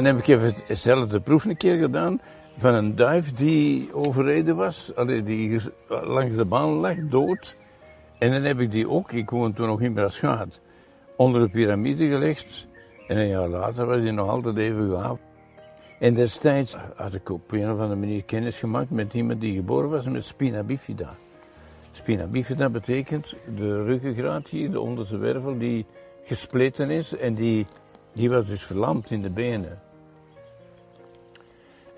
Dan heb ik even hetzelfde proef een keer gedaan van een duif die overreden was, die langs de baan lag, dood. En dan heb ik die ook, ik woonde toen nog in Braschaat, onder de piramide gelegd. En een jaar later was die nog altijd even gaaf. En destijds had ik op een of andere manier kennis gemaakt met iemand die geboren was met spina bifida. Spina bifida betekent de ruggengraat hier, de onderste wervel, die gespleten is en die, die was dus verlamd in de benen.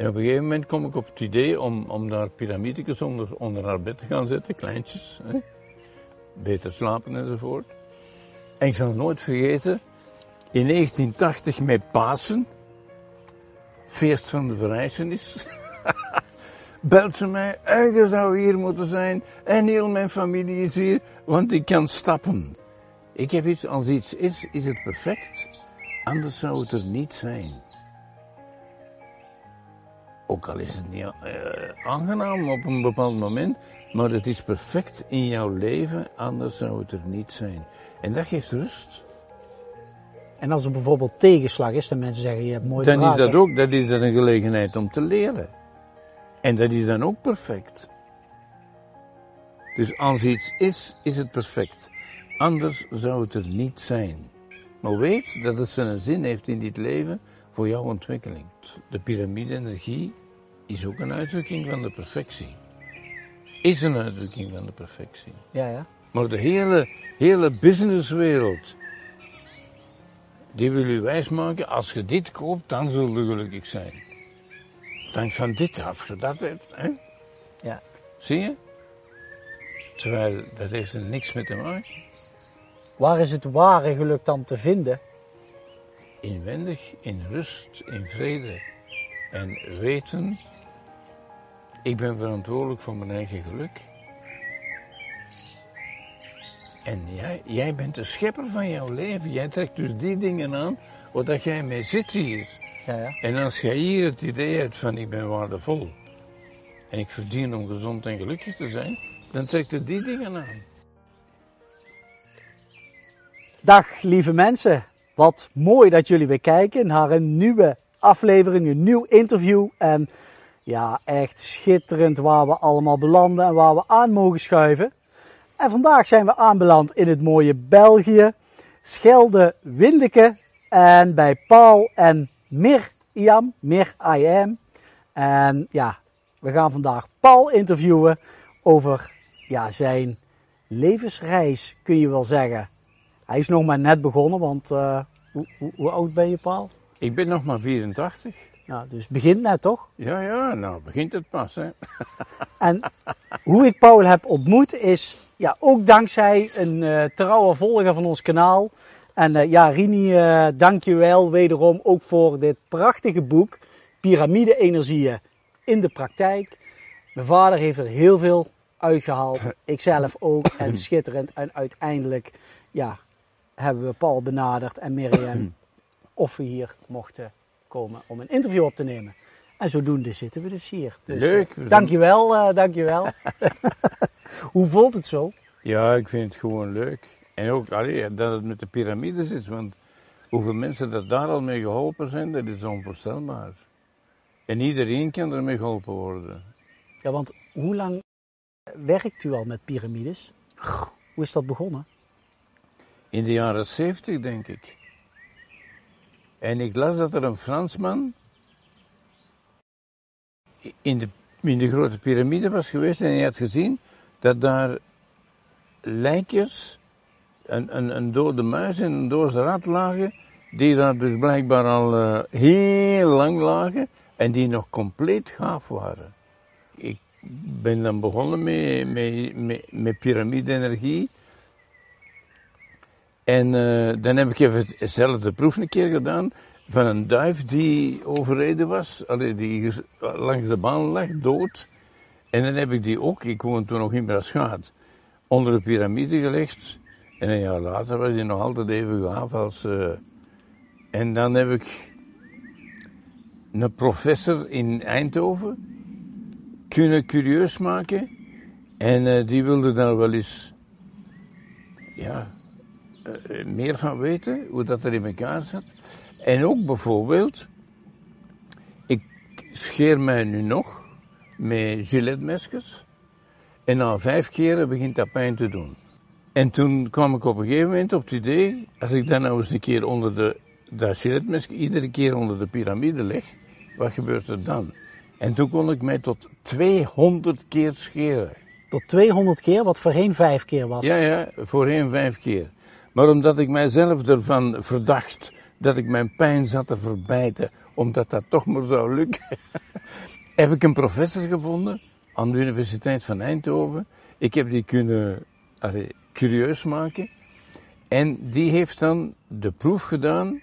En op een gegeven moment kom ik op het idee om, om daar piramidekes onder, onder haar bed te gaan zetten, kleintjes. Hè? Beter slapen enzovoort. En ik zal het nooit vergeten, in 1980 met Pasen, feest van de verrijzenis, belt ze mij, je zou hier moeten zijn en heel mijn familie is hier, want ik kan stappen. Ik heb iets, als iets is, is het perfect, anders zou het er niet zijn. Ook al is het niet uh, aangenaam op een bepaald moment, maar het is perfect in jouw leven, anders zou het er niet zijn. En dat geeft rust. En als er bijvoorbeeld tegenslag is, dan mensen zeggen je hebt mooi Dan is dat ook, dat is dan een gelegenheid om te leren. En dat is dan ook perfect. Dus als iets is, is het perfect. Anders zou het er niet zijn. Maar weet dat het zijn zin heeft in dit leven voor jouw ontwikkeling. De piramide-energie is ook een uitdrukking van de perfectie. Is een uitdrukking van de perfectie. Ja, ja. Maar de hele, hele businesswereld, die wil u wijsmaken, als je dit koopt, dan zul je gelukkig zijn. Dank van dit af, je dat hebt, hè? Ja. Zie je? Terwijl, dat heeft er niks mee te maken. Waar is het ware geluk dan te vinden? Inwendig, in rust, in vrede. En weten, ik ben verantwoordelijk voor mijn eigen geluk. En jij, jij bent de schepper van jouw leven. Jij trekt dus die dingen aan waar jij mee zit hier. Ja, ja. En als jij hier het idee hebt van ik ben waardevol en ik verdien om gezond en gelukkig te zijn, dan trekt het die dingen aan. Dag lieve mensen, wat mooi dat jullie weer kijken naar een nieuwe aflevering, een nieuw interview. En ja, echt schitterend waar we allemaal belanden en waar we aan mogen schuiven. En vandaag zijn we aanbeland in het mooie België, Schelde, Windeke en bij Paul en Mirjam, Mir. En ja, we gaan vandaag Paul interviewen over ja, zijn levensreis, kun je wel zeggen. Hij is nog maar net begonnen, want hoe, hoe, hoe, oud ben je, Paul? Ik ben nog maar 84. Ja, dus begint net toch? Ja, ja, nou begint het pas, hè. en hoe ik Paul heb ontmoet is ja, ook dankzij een uh, trouwe volger van ons kanaal. En uh, ja, Rini, uh, dank je wel wederom ook voor dit prachtige boek, Pyramide-energieën in de praktijk. Mijn vader heeft er heel veel uitgehaald, ikzelf ook, en schitterend. En uiteindelijk, ja, hebben we Paul benaderd en Mirjam of we hier mochten komen om een interview op te nemen. En zodoende zitten we dus hier. Dus, Leuk. Uh, dankjewel, uh, dankjewel. Hoe voelt het zo? Ja, ik vind het gewoon leuk. En ook allee, dat het met de piramides is, want hoeveel mensen dat daar al mee geholpen zijn, dat is onvoorstelbaar. En iedereen kan ermee geholpen worden. Ja, want hoe lang werkt u al met piramides? Hoe is dat begonnen? In de jaren 70, denk ik. En ik las dat er een Fransman in de, in de grote piramide was geweest en hij had gezien dat daar lijkjes, een, een, een dode muis en een dode rat lagen, die daar dus blijkbaar al uh, heel lang lagen en die nog compleet gaaf waren. Ik ben dan begonnen met, met, met, met piramide-energie. En uh, dan heb ik even hetzelfde proef een keer gedaan van een duif die overreden was, allee, die langs de baan lag, dood. En dan heb ik die ook, ik woonde toen nog in Braschaat, onder de piramide gelegd. En een jaar later was die nog altijd even gaaf als... Uh, en dan heb ik een professor in Eindhoven kunnen curieus maken. En uh, die wilde daar wel eens... Ja, meer van weten, hoe dat er in elkaar zat. En ook bijvoorbeeld scheer mij nu nog met giletmesjes. En na vijf keren begint dat pijn te doen. En toen kwam ik op een gegeven moment op het idee, als ik dan nou eens een keer onder de, dat iedere keer onder de piramide leg, wat gebeurt er dan? En toen kon ik mij tot 200 keer scheren. Tot 200 keer, wat voorheen vijf keer was. Ja, ja, voorheen vijf keer. Maar omdat ik mijzelf ervan verdacht dat ik mijn pijn zat te verbijten, omdat dat toch maar zou lukken, heb ik een professor gevonden aan de Universiteit van Eindhoven. Ik heb die kunnen curieus maken. En die heeft dan de proef gedaan.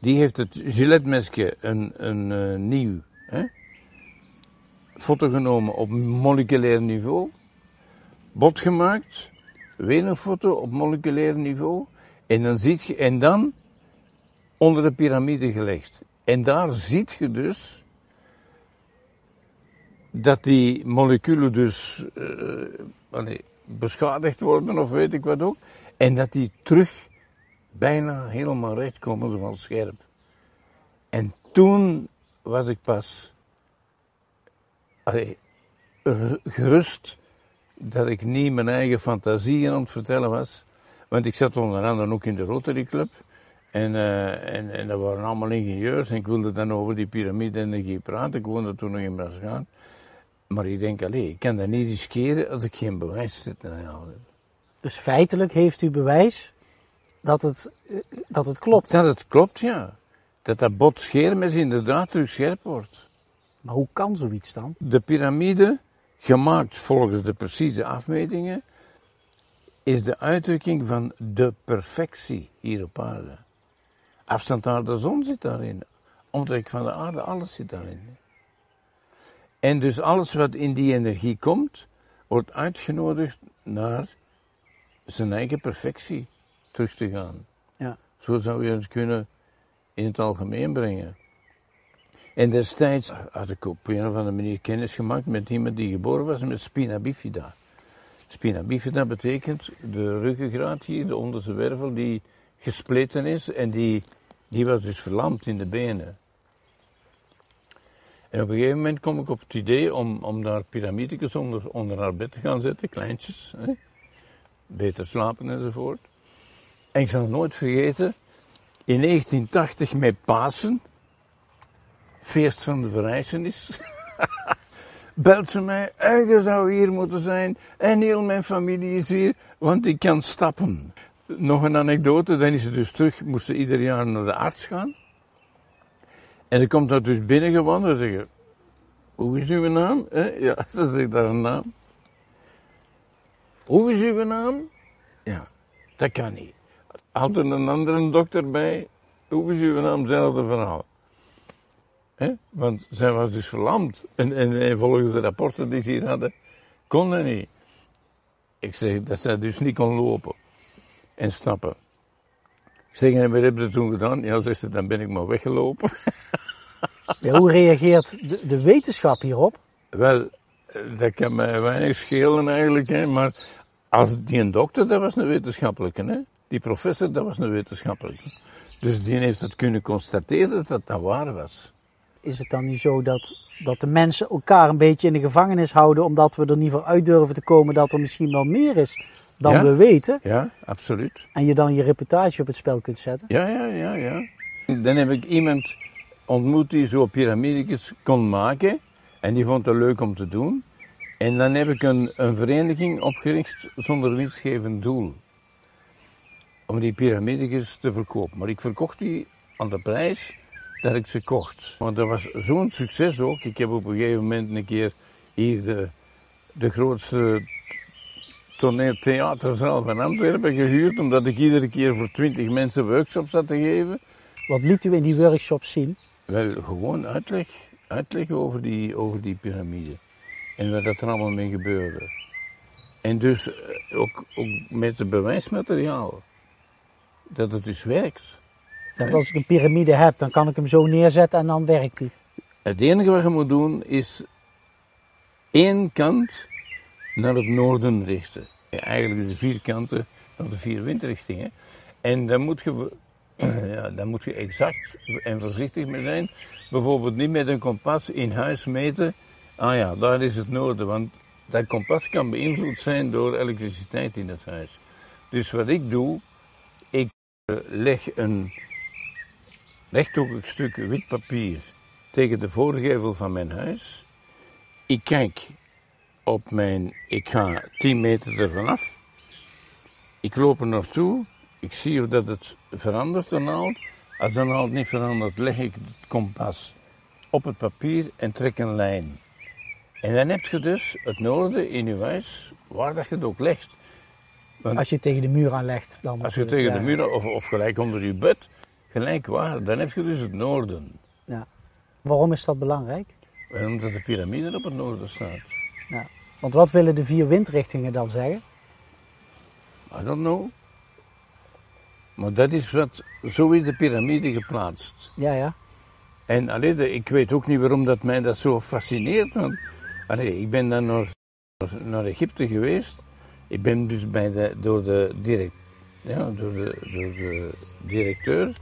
Die heeft het giletmesje een, een uh, nieuw hè, foto genomen op moleculair niveau. Bot gemaakt. Weer een foto op moleculair niveau. En dan ziet je, en dan onder de piramide gelegd. En daar ziet je dus dat die moleculen dus uh, beschadigd worden of weet ik wat ook. En dat die terug bijna helemaal recht komen zoals scherp. En toen was ik pas allee, gerust dat ik niet mijn eigen fantasieën aan het vertellen was. Want ik zat onder andere ook in de Rotary Club. En, uh, en, en dat waren allemaal ingenieurs. En ik wilde dan over die piramide-energie praten. Ik woonde toen nog in Brasgaan. Maar ik denk, alleen, ik kan dat niet riskeren als ik geen bewijs zit. Dus feitelijk heeft u bewijs dat het, dat het klopt? Dat het klopt, ja. Dat dat bot schermes inderdaad terug scherp wordt. Maar hoe kan zoiets dan? De piramide, gemaakt volgens de precieze afmetingen, is de uitdrukking van de perfectie hier op aarde. Afstand naar de zon zit daarin. Omtrek van de aarde, alles zit daarin. En dus alles wat in die energie komt, wordt uitgenodigd naar zijn eigen perfectie terug te gaan. Ja. Zo zou je het kunnen in het algemeen brengen. En destijds had ik op een of andere manier kennis gemaakt met iemand die geboren was met spina bifida. Spina bifida betekent de ruggengraat hier, de onderste wervel, die gespleten is en die, die was dus verlamd in de benen. En op een gegeven moment kom ik op het idee om, om daar piramidetjes onder, onder haar bed te gaan zetten, kleintjes. Hè? Beter slapen enzovoort. En ik zal nooit vergeten, in 1980 met Pasen, feest van de verrijzenis, belt ze mij, je zou hier moeten zijn en heel mijn familie is hier, want ik kan stappen. Nog een anekdote, dan is ze dus terug, moesten ieder jaar naar de arts gaan. En ze komt daar dus binnengewandeld en zegt, hoe is uw naam? Ja, ze zegt een naam. Hoe is uw naam? Ja, dat kan niet. Had er een andere dokter bij, hoe is uw naam? Hetzelfde verhaal. He? Want zij was dus verlamd. En, en, en, volgens de rapporten die ze hier hadden, kon dat niet. Ik zeg dat zij dus niet kon lopen en stappen. Ik zeg, en wat heb je toen gedaan? Ja, zegt ze, dan ben ik maar weggelopen. Ja, hoe reageert de, de, wetenschap hierop? Wel, dat kan mij weinig schelen eigenlijk, hè, maar als die een dokter, dat was een wetenschappelijke, hè? die professor, dat was een wetenschappelijke. Dus die heeft het kunnen constateren dat dat waar was. Is het dan niet zo dat, dat de mensen elkaar een beetje in de gevangenis houden, omdat we er niet voor uit durven te komen dat er misschien wel meer is dan ja? we weten? Ja, absoluut. En je dan je reputatie op het spel kunt zetten? Ja, ja, ja, ja. Dan heb ik iemand ontmoet die zo piramidetjes kon maken. En die vond het leuk om te doen. En dan heb ik een, een vereniging opgericht zonder winstgevend doel. Om die piramidetjes te verkopen. Maar ik verkocht die aan de prijs dat ik ze kocht. Want dat was zo'n succes ook. Ik heb op een gegeven moment een keer hier de, de grootste toneeltheaterzaal van Antwerpen gehuurd. Omdat ik iedere keer voor twintig mensen workshops had te geven. Wat liet u in die workshops zien? Wel, gewoon uitleg, uitleg over, die, over die piramide. En wat er allemaal mee gebeurde. En dus ook, ook met het bewijsmateriaal. Dat het dus werkt. Dat als ik een piramide heb, dan kan ik hem zo neerzetten en dan werkt hij. Het enige wat je moet doen is één kant naar het noorden richten. Eigenlijk de vier kanten naar de vier windrichtingen. En dan moet je ja, daar moet je exact en voorzichtig mee zijn. Bijvoorbeeld niet met een kompas in huis meten. Ah ja, daar is het noorden, want dat kompas kan beïnvloed zijn door elektriciteit in het huis. Dus wat ik doe, ik eh, leg een rechthoekig stuk wit papier tegen de voorgevel van mijn huis. Ik kijk op mijn, ik ga 10 meter ervan af. Ik loop er naartoe. Ik zie of dat het verandert, de naald. Als de naald niet verandert, leg ik het kompas op het papier en trek een lijn. En dan heb je dus het noorden in je huis, waar dat je het ook legt. Want Als je het tegen de muur aanlegt, dan. als je tegen de muur, of, of gelijk onder je bed, gelijk waar, dan heb je dus het noorden. Ja. Waarom is dat belangrijk? En Omdat de piramide op het noorden staat. Ja. Want wat willen de vier windrichtingen dan zeggen? I don't know. Maar dat is wat, zo is de piramide geplaatst. Ja, ja. En allee, de- ik weet ook niet waarom dat mij dat zo fascineert. Want allee, ik ben dan naar, naar Egypte geweest. Ik ben dus bij de, door, de direct, ja, door, de, door de directeur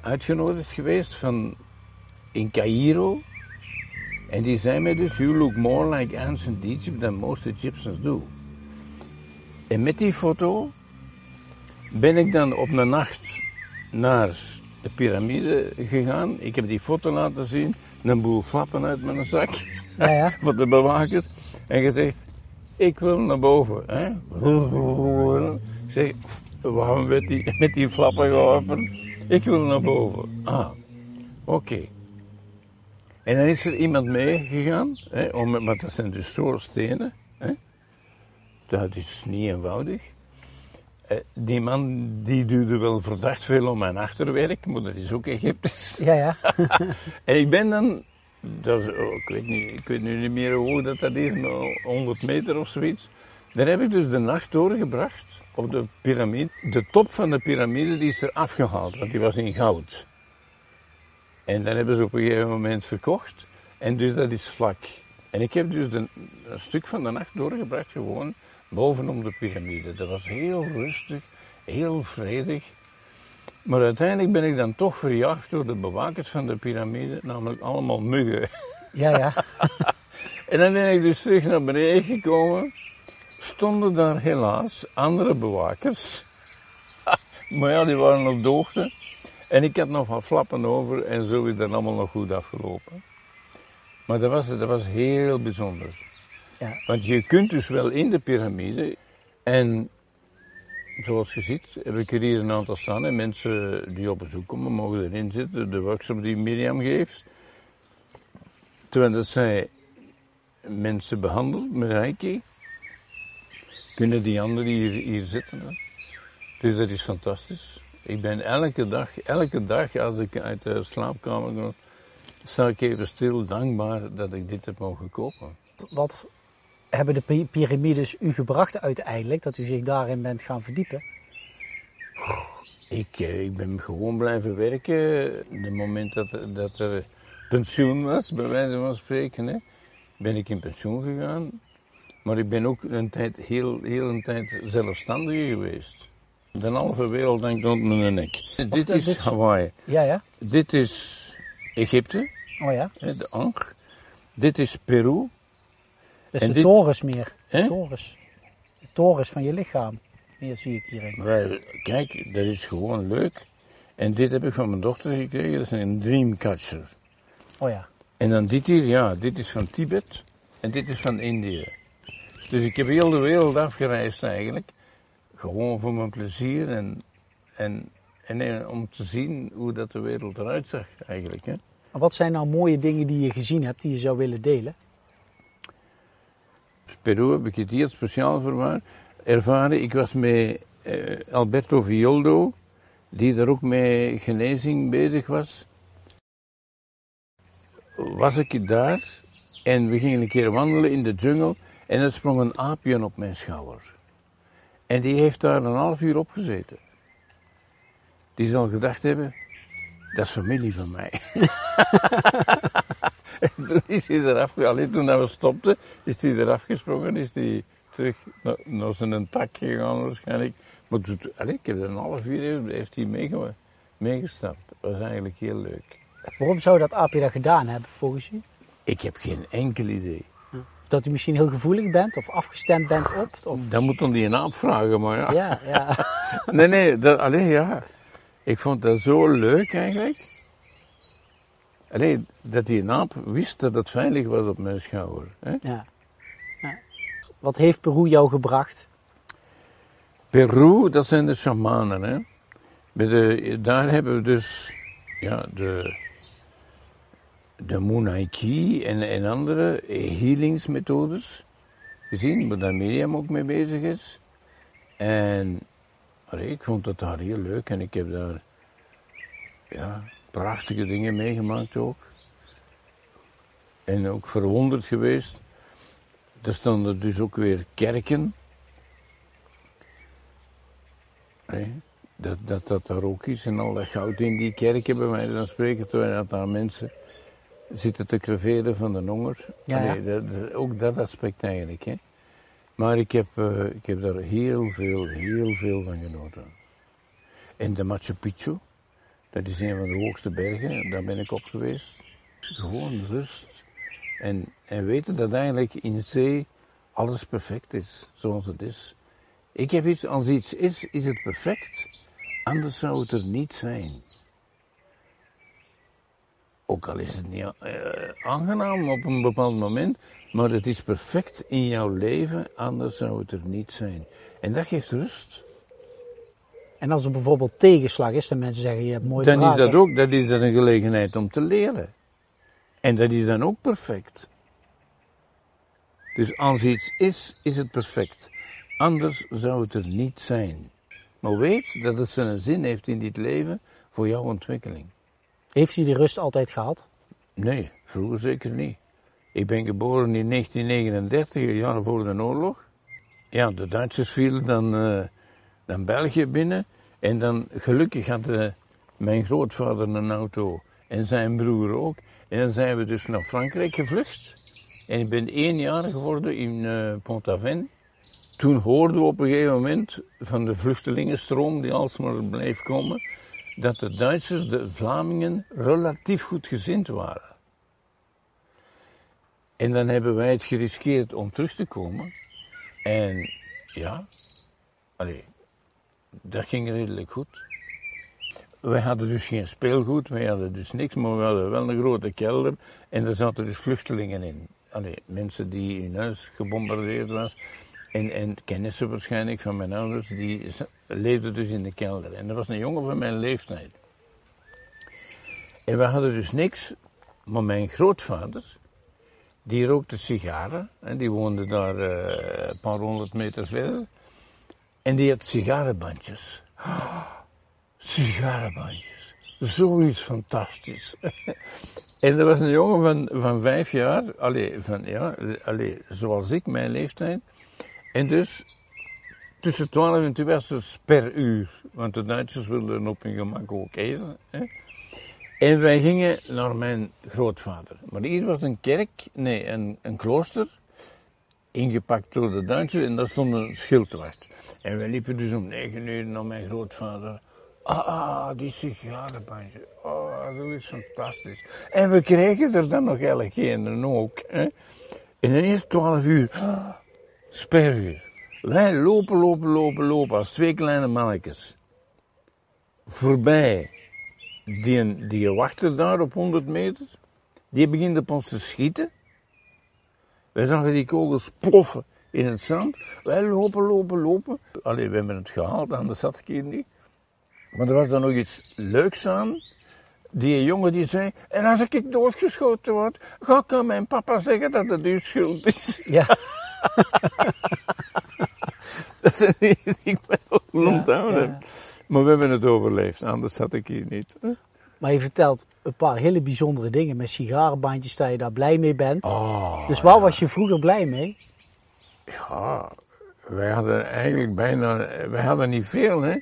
uitgenodigd geweest van, in Cairo. En die zei mij dus, you look more like ancient Egypt than most Egyptians do. En met die foto ben ik dan op een nacht naar de piramide gegaan. Ik heb die foto laten zien, een boel flappen uit mijn zak Ja, ja. voor de bewaker. En gezegd, ik wil naar boven. Hè? Ik zeg, waarom werd die met die flappen geholpen? Ik wil naar boven. Ah, oké. En dan is er iemand meegegaan, om, maar dat zijn dus zo stenen. Hè? Dat is niet eenvoudig. Eh, Die man die duwde wel verdacht veel om mijn achterwerk, maar dat is ook Egyptisch. Ja, ja. En ik ben dan, dat is, oh, ik, weet niet, ik weet nu niet meer hoe dat, dat is, maar 100 meter of zoiets. Daar heb ik dus de nacht doorgebracht op de piramide. De top van de piramide die is er afgehaald, want die was in goud. En dan hebben ze op een gegeven moment verkocht. En dus dat is vlak. En ik heb dus de- een stuk van de nacht doorgebracht gewoon bovenop de piramide. Dat was heel rustig, heel vredig. Maar uiteindelijk ben ik dan toch verjaagd door de bewakers van de piramide, namelijk allemaal muggen. Ja, ja. En dan ben ik dus terug naar beneden gekomen. Stonden daar helaas andere bewakers. maar ja, die waren op de hoogte. En ik had nog wat flappen over en zo is dat allemaal nog goed afgelopen. Maar dat was, dat was heel bijzonder. Ja. Want je kunt dus wel in de piramide. En zoals je ziet, heb ik er hier een aantal staan. En mensen die op bezoek komen mogen erin zitten. De workshop die Mirjam geeft. Terwijl dat zij mensen behandelt met Reiki. Kunnen die anderen hier, hier zitten. Hè? Dus dat is fantastisch. Ik ben elke dag, elke dag als ik uit de slaapkamer kom, sta ik even stil, dankbaar dat ik dit heb mogen kopen. Wat hebben de pi- piramides u gebracht uiteindelijk, dat u zich daarin bent gaan verdiepen? Ik, eh, ik ben gewoon blijven werken. De moment dat, dat er pensioen was, bij wijze van spreken, hè, ben ik in pensioen gegaan. Maar ik ben ook een tijd, heel, heel een tijd zelfstandig geweest. De halve wereld hangt rond mijn nek. Dit dat is is- Hawaii. Ja, ja. Dit is Egypte, Oh ja. de Ankh. Dit is Peru. Dus En de dit- torens meer. Torens. De torens van je lichaam. Hier zie ik hierin. Wel, kijk, dat is gewoon leuk. En dit heb ik van mijn dochter gekregen, dat is een dreamcatcher. Oh ja. En dan dit hier, ja, dit is van Tibet en dit is van Indië. Dus ik heb heel de wereld afgereisd eigenlijk. Gewoon voor mijn plezier en, en, en eh, om te zien hoe dat de wereld eruit zag eigenlijk. Hè. Wat zijn nou mooie dingen die je gezien hebt, die je zou willen delen? Peru heb ik het hier speciaal verwaar, ervaren. Ik was met eh, Alberto Violdo, die daar ook met genezing bezig was. Was ik daar en we gingen een keer wandelen in de jungle en er sprong een aapje op mijn schouder. En die heeft daar een half uur op gezeten. Die zal gedacht hebben, dat is familie van mij. En toen is hij eraf gegaan. Toen we stopten, is hij eraf gesprongen. Is hij terug naar, naar zijn tak gegaan waarschijnlijk. Maar toen, allee, ik heb er een half uur heeft, hij meegemaakt. meegestapt. Dat was eigenlijk heel leuk. Waarom zou dat aapje dat gedaan hebben volgens u? Ik heb geen enkel idee. Dat u misschien heel gevoelig bent of afgestemd bent op? Of... Dat moet dan die een aap vragen, maar ja. Ja, ja. Nee, nee, dat, alleen ja. Ik vond dat zo leuk eigenlijk. Alleen dat die naap wist dat het veilig was op mijn schouder. Hè? ja. ja. Wat heeft Peru jou gebracht? Peru, dat zijn de shamanen. Hè? Bij de, daar hebben we dus ja, de, de Munaiki en, en andere healingsmethodes gezien, waar daar Miriam ook mee bezig is. En ik vond dat daar heel leuk en ik heb daar ja, prachtige dingen meegemaakt ook. En ook verwonderd geweest. Er stonden dus ook weer kerken. Dat, dat dat daar ook is en al dat goud in die kerken, bij mij dan spreken, terwijl dat daar mensen zitten te creveren van de honger. Ja, ja. Allee, dat, dat- ook dat aspect eigenlijk. Hè. Maar ik heb, eh, ik heb daar heel veel, heel veel van genoten. En de Machu Picchu, dat is een van de hoogste bergen, daar ben ik op geweest. Gewoon rust. En, en weten dat eigenlijk in zee alles perfect is, zoals het is. Ik heb iets, als iets is, is het perfect. Anders zou het er niet zijn. Ook al is het niet eh, aangenaam op een bepaald moment, maar het is perfect in jouw leven, anders zou het er niet zijn. En dat geeft rust. En als er bijvoorbeeld tegenslag is, dan mensen zeggen je hebt mooi Dan is dat ook dat is dat een gelegenheid om te leren. En dat is dan ook perfect. Dus als iets is, is het perfect. Anders zou het er niet zijn. Maar weet dat het zijn zin heeft in dit leven voor jouw ontwikkeling. Heeft u die rust altijd gehad? Nee, vroeger zeker niet. Ik ben geboren in 1939, een jaar voor de oorlog. Ja, de Duitsers vielen dan, eh, dan België binnen. En dan, gelukkig had eh, mijn grootvader een auto en zijn broer ook. En dan zijn we dus naar Frankrijk gevlucht. En ik ben één jaar geworden in eh Pont-Aven. Toen hoorden we op een gegeven moment van de vluchtelingenstroom die alsmaar bleef komen, dat de Duitsers de Vlamingen relatief goed gezind waren. En dan hebben wij het geriskeerd om terug te komen. En ja, allee, dat ging redelijk goed. Wij hadden dus geen speelgoed, wij hadden dus niks, maar we hadden wel een grote kelder. En daar zaten dus vluchtelingen in. Allee, mensen die hun huis gebombardeerd was. En, en kennissen waarschijnlijk van mijn ouders, die leefden dus in de kelder. En dat was een jongen van mijn leeftijd. En we hadden dus niks, maar mijn grootvader, die rookte sigaren. En die woonde daar eh, een paar honderd meter verder. En die had sigarenbandjes. Sigarenbandjes. Zoiets fantastisch. en er was een jongen van, van vijf jaar, allee, van, ja, allee, zoals ik, mijn leeftijd. En dus tussen 12 en 2 was per uur. Want de Duitsers wilden op hun gemak ook eten. Hè. En wij gingen naar mijn grootvader. Maar hier was een kerk, nee, een, een klooster. Ingepakt door de Duitsers en daar stond een schildwacht. En wij liepen dus om negen uur naar mijn grootvader. Ah, ah, die sigarenbandje. Oh, dat is fantastisch. En we kregen er dan nog elke een ook. Hè. En ineens 12 uur. Ah, speruur. Wij lopen, lopen, lopen, lopen als twee kleine mannetjes. Voorbij die, die wachter daar op 100 meter. Die begint op ons te schieten. Wij zagen die kogels ploffen in het zand. Wij lopen, lopen, lopen. Allee, we hebben het gehaald, anders zat ik hier niet. Maar er was dan nog iets leuks aan. Die jongen die zei, en als ik doodgeschoten word, ga ik aan mijn papa zeggen dat het uw schuld is. Ja. Dat zijn die die ik mij ook onthouden ja. heb. Maar we hebben het overleefd, anders zat ik hier niet. Maar je vertelt een paar hele bijzondere dingen. Met sigarenbandjes, dat je daar blij mee bent. Oh, dus waar was je vroeger blij mee? ja. Wij hadden eigenlijk bijna, wij hadden niet veel, hè.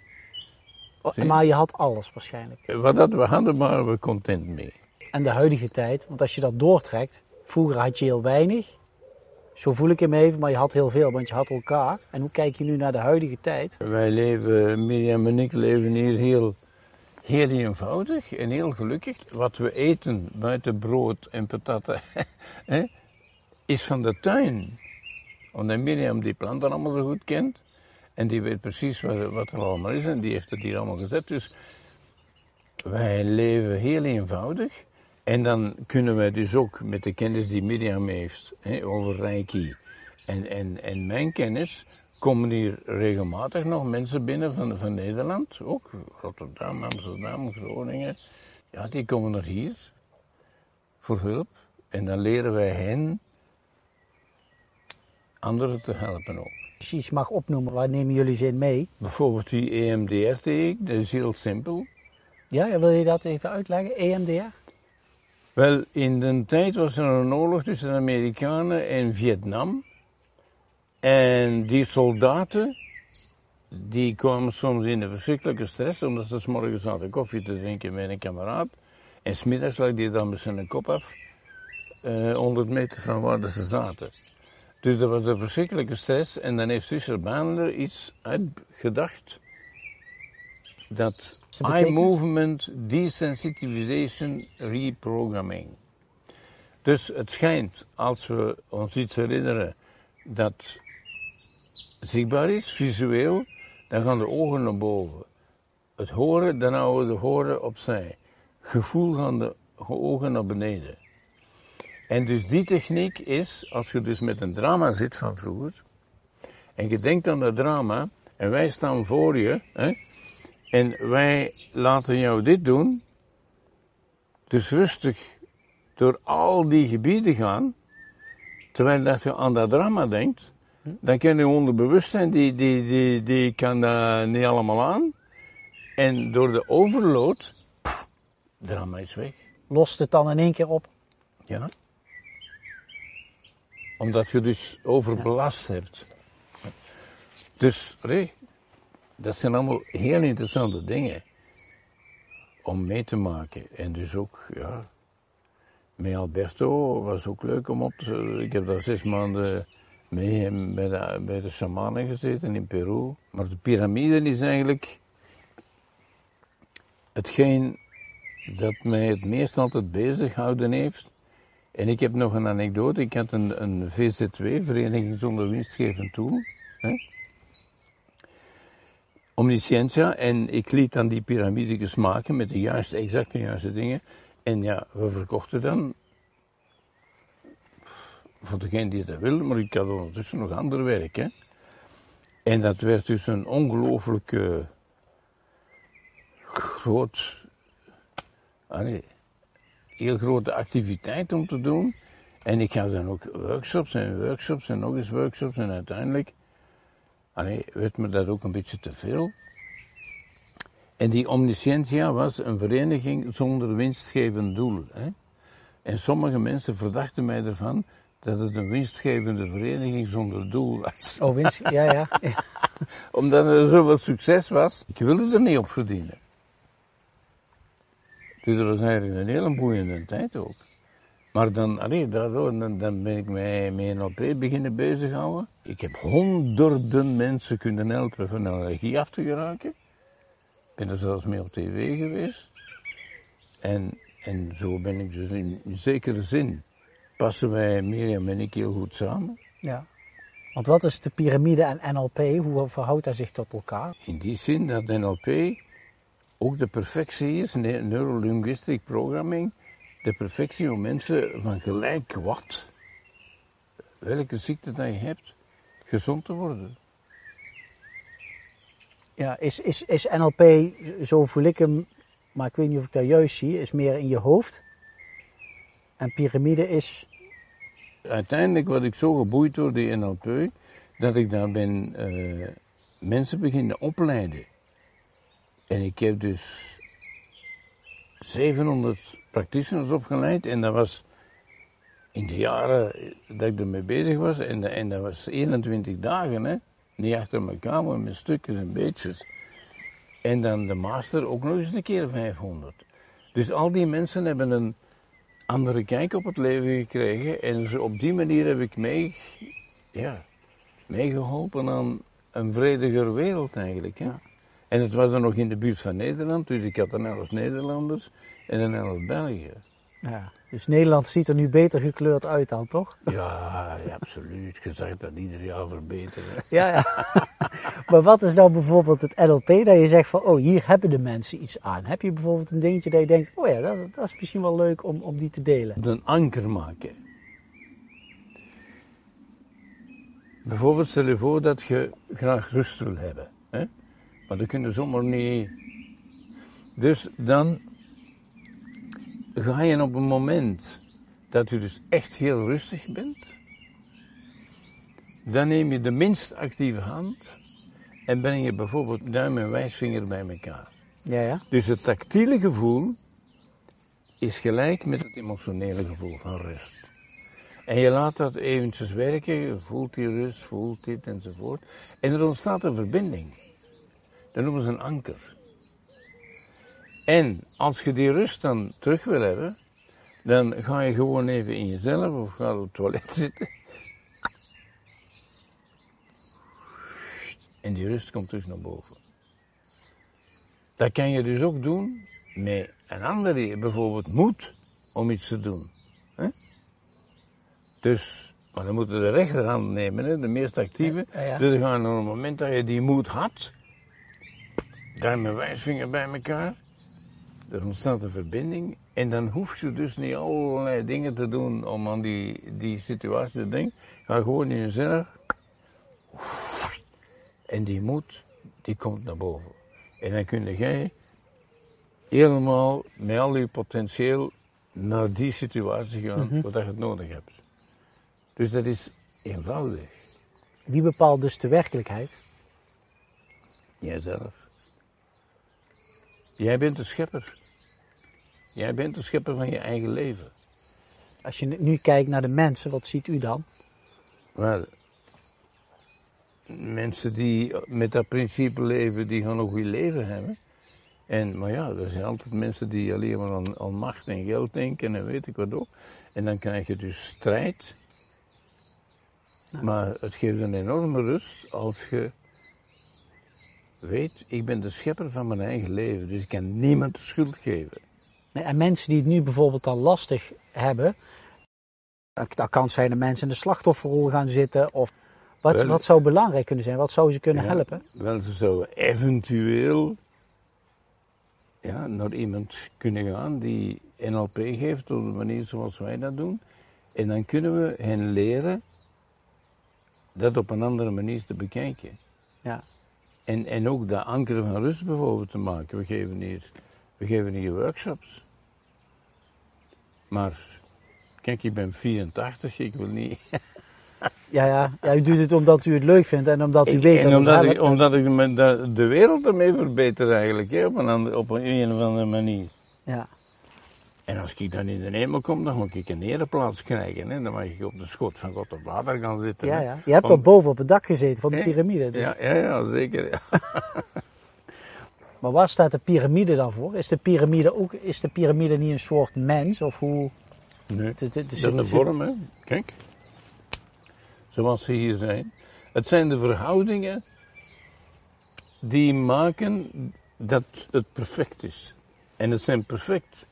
Oh. Maar je had alles waarschijnlijk. Wat dat we hadden, waren we content mee. En de huidige tijd, want als je dat doortrekt, vroeger had je heel weinig. Zo voel ik hem even, maar je had heel veel, want je had elkaar. En hoe kijk je nu naar de huidige tijd? Wij leven, Mirjam en ik leven hier heel, heel eenvoudig en heel gelukkig. Wat we eten buiten brood en patatten is van de tuin. Omdat Mirjam die planten allemaal zo goed kent. En die weet precies wat er allemaal is en die heeft het hier allemaal gezet. Dus wij leven heel eenvoudig. En dan kunnen wij dus ook met de kennis die Mirjam heeft hè, over Reiki en, en, en mijn kennis, komen hier regelmatig nog mensen binnen van, van Nederland. Ook Rotterdam, Amsterdam, Groningen. Ja, die komen er hier voor hulp. En dan leren wij hen anderen te helpen ook. Als je iets mag opnoemen, waar nemen jullie ze in mee? Bijvoorbeeld die EMDR-techniek, dat is heel simpel. Ja, wil je dat even uitleggen? EMDR? Wel, in de tijd was er een oorlog tussen de Amerikanen en Vietnam. En die soldaten, die kwamen soms in een verschrikkelijke stress, omdat ze 's morgens zaten koffie te drinken met een kameraad. En smiddags lag die dan met zijn kop af, eh 100 meter van waar ze zaten. Dus dat was een verschrikkelijke stress. En dan heeft Fischer Baandler iets uitgedacht. Dat eye movement desensitization reprogramming. Dus het schijnt, als we ons iets herinneren dat zichtbaar is, visueel, dan gaan de ogen naar boven. Het horen, dan houden we de horen opzij. Gevoel gaan de ogen naar beneden. En dus die techniek is, als je dus met een drama zit van vroeger, en je denkt aan dat drama, en wij staan voor je, hè, en wij laten jou dit doen, dus rustig door al die gebieden gaan, terwijl dat je aan dat drama denkt, dan kan je onderbewustzijn, die, die, die, die kan dat niet allemaal aan. En door de overload, pff, drama is weg. Lost het dan in één keer op? Ja. Omdat je dus overbelast hebt. Dus, nee, dat zijn allemaal heel interessante dingen om mee te maken. En dus ook, ja, met Alberto was ook leuk om op te... Ik heb daar zes maanden mee bij de, bij shamanen gezeten in Peru. Maar de piramide is eigenlijk hetgeen dat mij het meest altijd bezig gehouden heeft. En ik heb nog een anekdote. Ik had een, een VZW, Vereniging zonder winstgevend doel. Omniscientia. En ik liet dan die piramides maken met de juiste, exact de juiste dingen. En ja, we verkochten dan. Voor degene die dat wil, maar ik had ondertussen nog ander werk. Hè? En dat werd dus een ongelooflijk groot. Allee, heel grote activiteit om te doen. En ik had dan ook workshops en workshops en nog eens workshops. En uiteindelijk allee, werd me dat ook een beetje te veel. En die Omniscientia was een vereniging zonder winstgevend doel. Hè? En sommige mensen verdachten mij ervan dat het een winstgevende vereniging zonder doel was. Oh, winst. ja, ja. ja. Omdat er zoveel succes was. Ik wilde er niet op verdienen. Dus dat was eigenlijk een hele boeiende tijd ook. Maar dan, allee, daardoor, dan, dan ben ik mij met NLP beginnen bezighouden. Ik heb honderden mensen kunnen helpen van allergie af te geraken. Ik ben er zelfs mee op tv geweest. En, en zo ben ik dus in, zekere zin passen wij, Mirjam en ik, heel goed samen. ja. Want wat is de piramide en NLP? Hoe verhoudt dat zich tot elkaar? In die zin dat NLP ook de perfectie is, ne- Neurolinguistic Programming, de perfectie om mensen van gelijk wat, welke ziekte dat je hebt, gezond te worden. Ja, is, is, is NLP, zo voel ik hem, maar ik weet niet of ik dat juist zie, is meer in je hoofd. En piramide is, Uiteindelijk was ik zo geboeid door die NLP, dat ik daar ben eh, mensen beginnen opleiden. En ik heb dus 700 practitioners opgeleid en dat was in de jaren dat ik ermee bezig was, en, en dat was 21 dagen, hè. Niet achter elkaar, maar met stukjes en beetjes. En dan de master ook nog eens een keer 500. Dus al die mensen hebben een andere kijk op het leven gekregen. En zo op die manier heb ik mee, ja, meegeholpen aan een vrediger wereld eigenlijk. Hè? Ja. En het was dan nog in de buurt van Nederland, dus ik had een elf Nederlanders en een elf Belgen. Ja. Dus Nederland ziet er nu beter gekleurd uit dan, toch? Ja, ja, absoluut. Je zegt dat ieder jaar verbeteren. Ja, ja. maar wat is nou bijvoorbeeld het NLP dat je zegt van, oh, hier hebben de mensen iets aan. Heb je bijvoorbeeld een dingetje dat je denkt, oh ja, dat, dat is misschien wel leuk om, om die te delen. Een anker maken. Bijvoorbeeld stel je voor dat je graag rust wil hebben. Hè? Maar dat kun je zomaar niet. Dus dan ga je op een moment dat je dus echt heel rustig bent, dan neem je de minst actieve hand en breng je bijvoorbeeld duim en wijsvinger bij elkaar. Ja, ja. Dus het tactiele gevoel is gelijk met het emotionele gevoel van rust. En je laat dat eventjes werken, je voelt die rust, voelt dit enzovoort. En er ontstaat een verbinding. Dat noemen ze een anker. En als je die rust dan terug wil hebben, dan ga je gewoon even in jezelf of ga op het toilet zitten. En die rust komt terug naar boven. Dat kan je dus ook doen met een ander die bijvoorbeeld moet om iets te doen. Hè? Dus, maar dan moeten we de rechterhand nemen, hè, de meest actieve. Ja, ja. Dus dan gaan op het moment dat je die moed had, duim en wijsvinger bij elkaar. Er ontstaat een verbinding. En dan hoef je dus niet allerlei dingen te doen om aan die, die situatie te denken. Ga gewoon in jezelf. En die moed, die komt naar boven. En dan kun jij helemaal met al je potentieel naar die situatie gaan wat je het nodig hebt. Dus dat is eenvoudig. Wie bepaalt dus de werkelijkheid? Jijzelf. Jij bent de schepper. Jij bent de schepper van je eigen leven. Als je nu kijkt naar de mensen, wat ziet u dan? Wel, mensen die met dat principe leven, die gaan een goed leven hebben. En, maar ja, er zijn altijd mensen die alleen maar aan, aan macht en geld denken en weet ik wat ook. En dan krijg je dus strijd. Maar het geeft een enorme rust als je weet, ik ben de schepper van mijn eigen leven. Dus ik kan niemand de schuld geven. En mensen die het nu bijvoorbeeld dan lastig hebben, dat dat kan zijn dat mensen in de slachtofferrol gaan zitten. Of wat, Wel- wat zou belangrijk kunnen zijn? Wat zou ze kunnen Ja, helpen? Wel, ze zouden eventueel ja, naar iemand kunnen gaan die NLP geeft op de manier zoals wij dat doen. En dan kunnen we hen leren dat op een andere manier te bekijken. Ja. En, en ook dat anker van rust bijvoorbeeld te maken. We geven hier, we geven hier workshops. Maar, kijk, ik ben 84, ik wil niet... Ja, ja, ja, u doet het omdat u het leuk vindt en omdat u Ik- weet en dat het omdat ik, omdat ik de, de wereld ermee verbeter eigenlijk, hè, op, een op een, een of andere manier. Ja. En als ik dan in de hemel kom, dan moet ik een ereplaats krijgen. Hè. Dan mag ik op de schoot van God de Vader gaan zitten. Ja, ja. Je hebt Om- er boven op het dak gezeten van de piramide. Dus. Ja, ja, ja, zeker. Ja. Maar waar staat de piramide dan voor? Is de piramide ook is de piramide niet een soort mens? Of hoe? Nee. Het, het, het, Dat is een vorm, hè. Kijk. Zoals ze hier zijn. Het zijn de verhoudingen die maken dat het perfect is. En het zijn perfect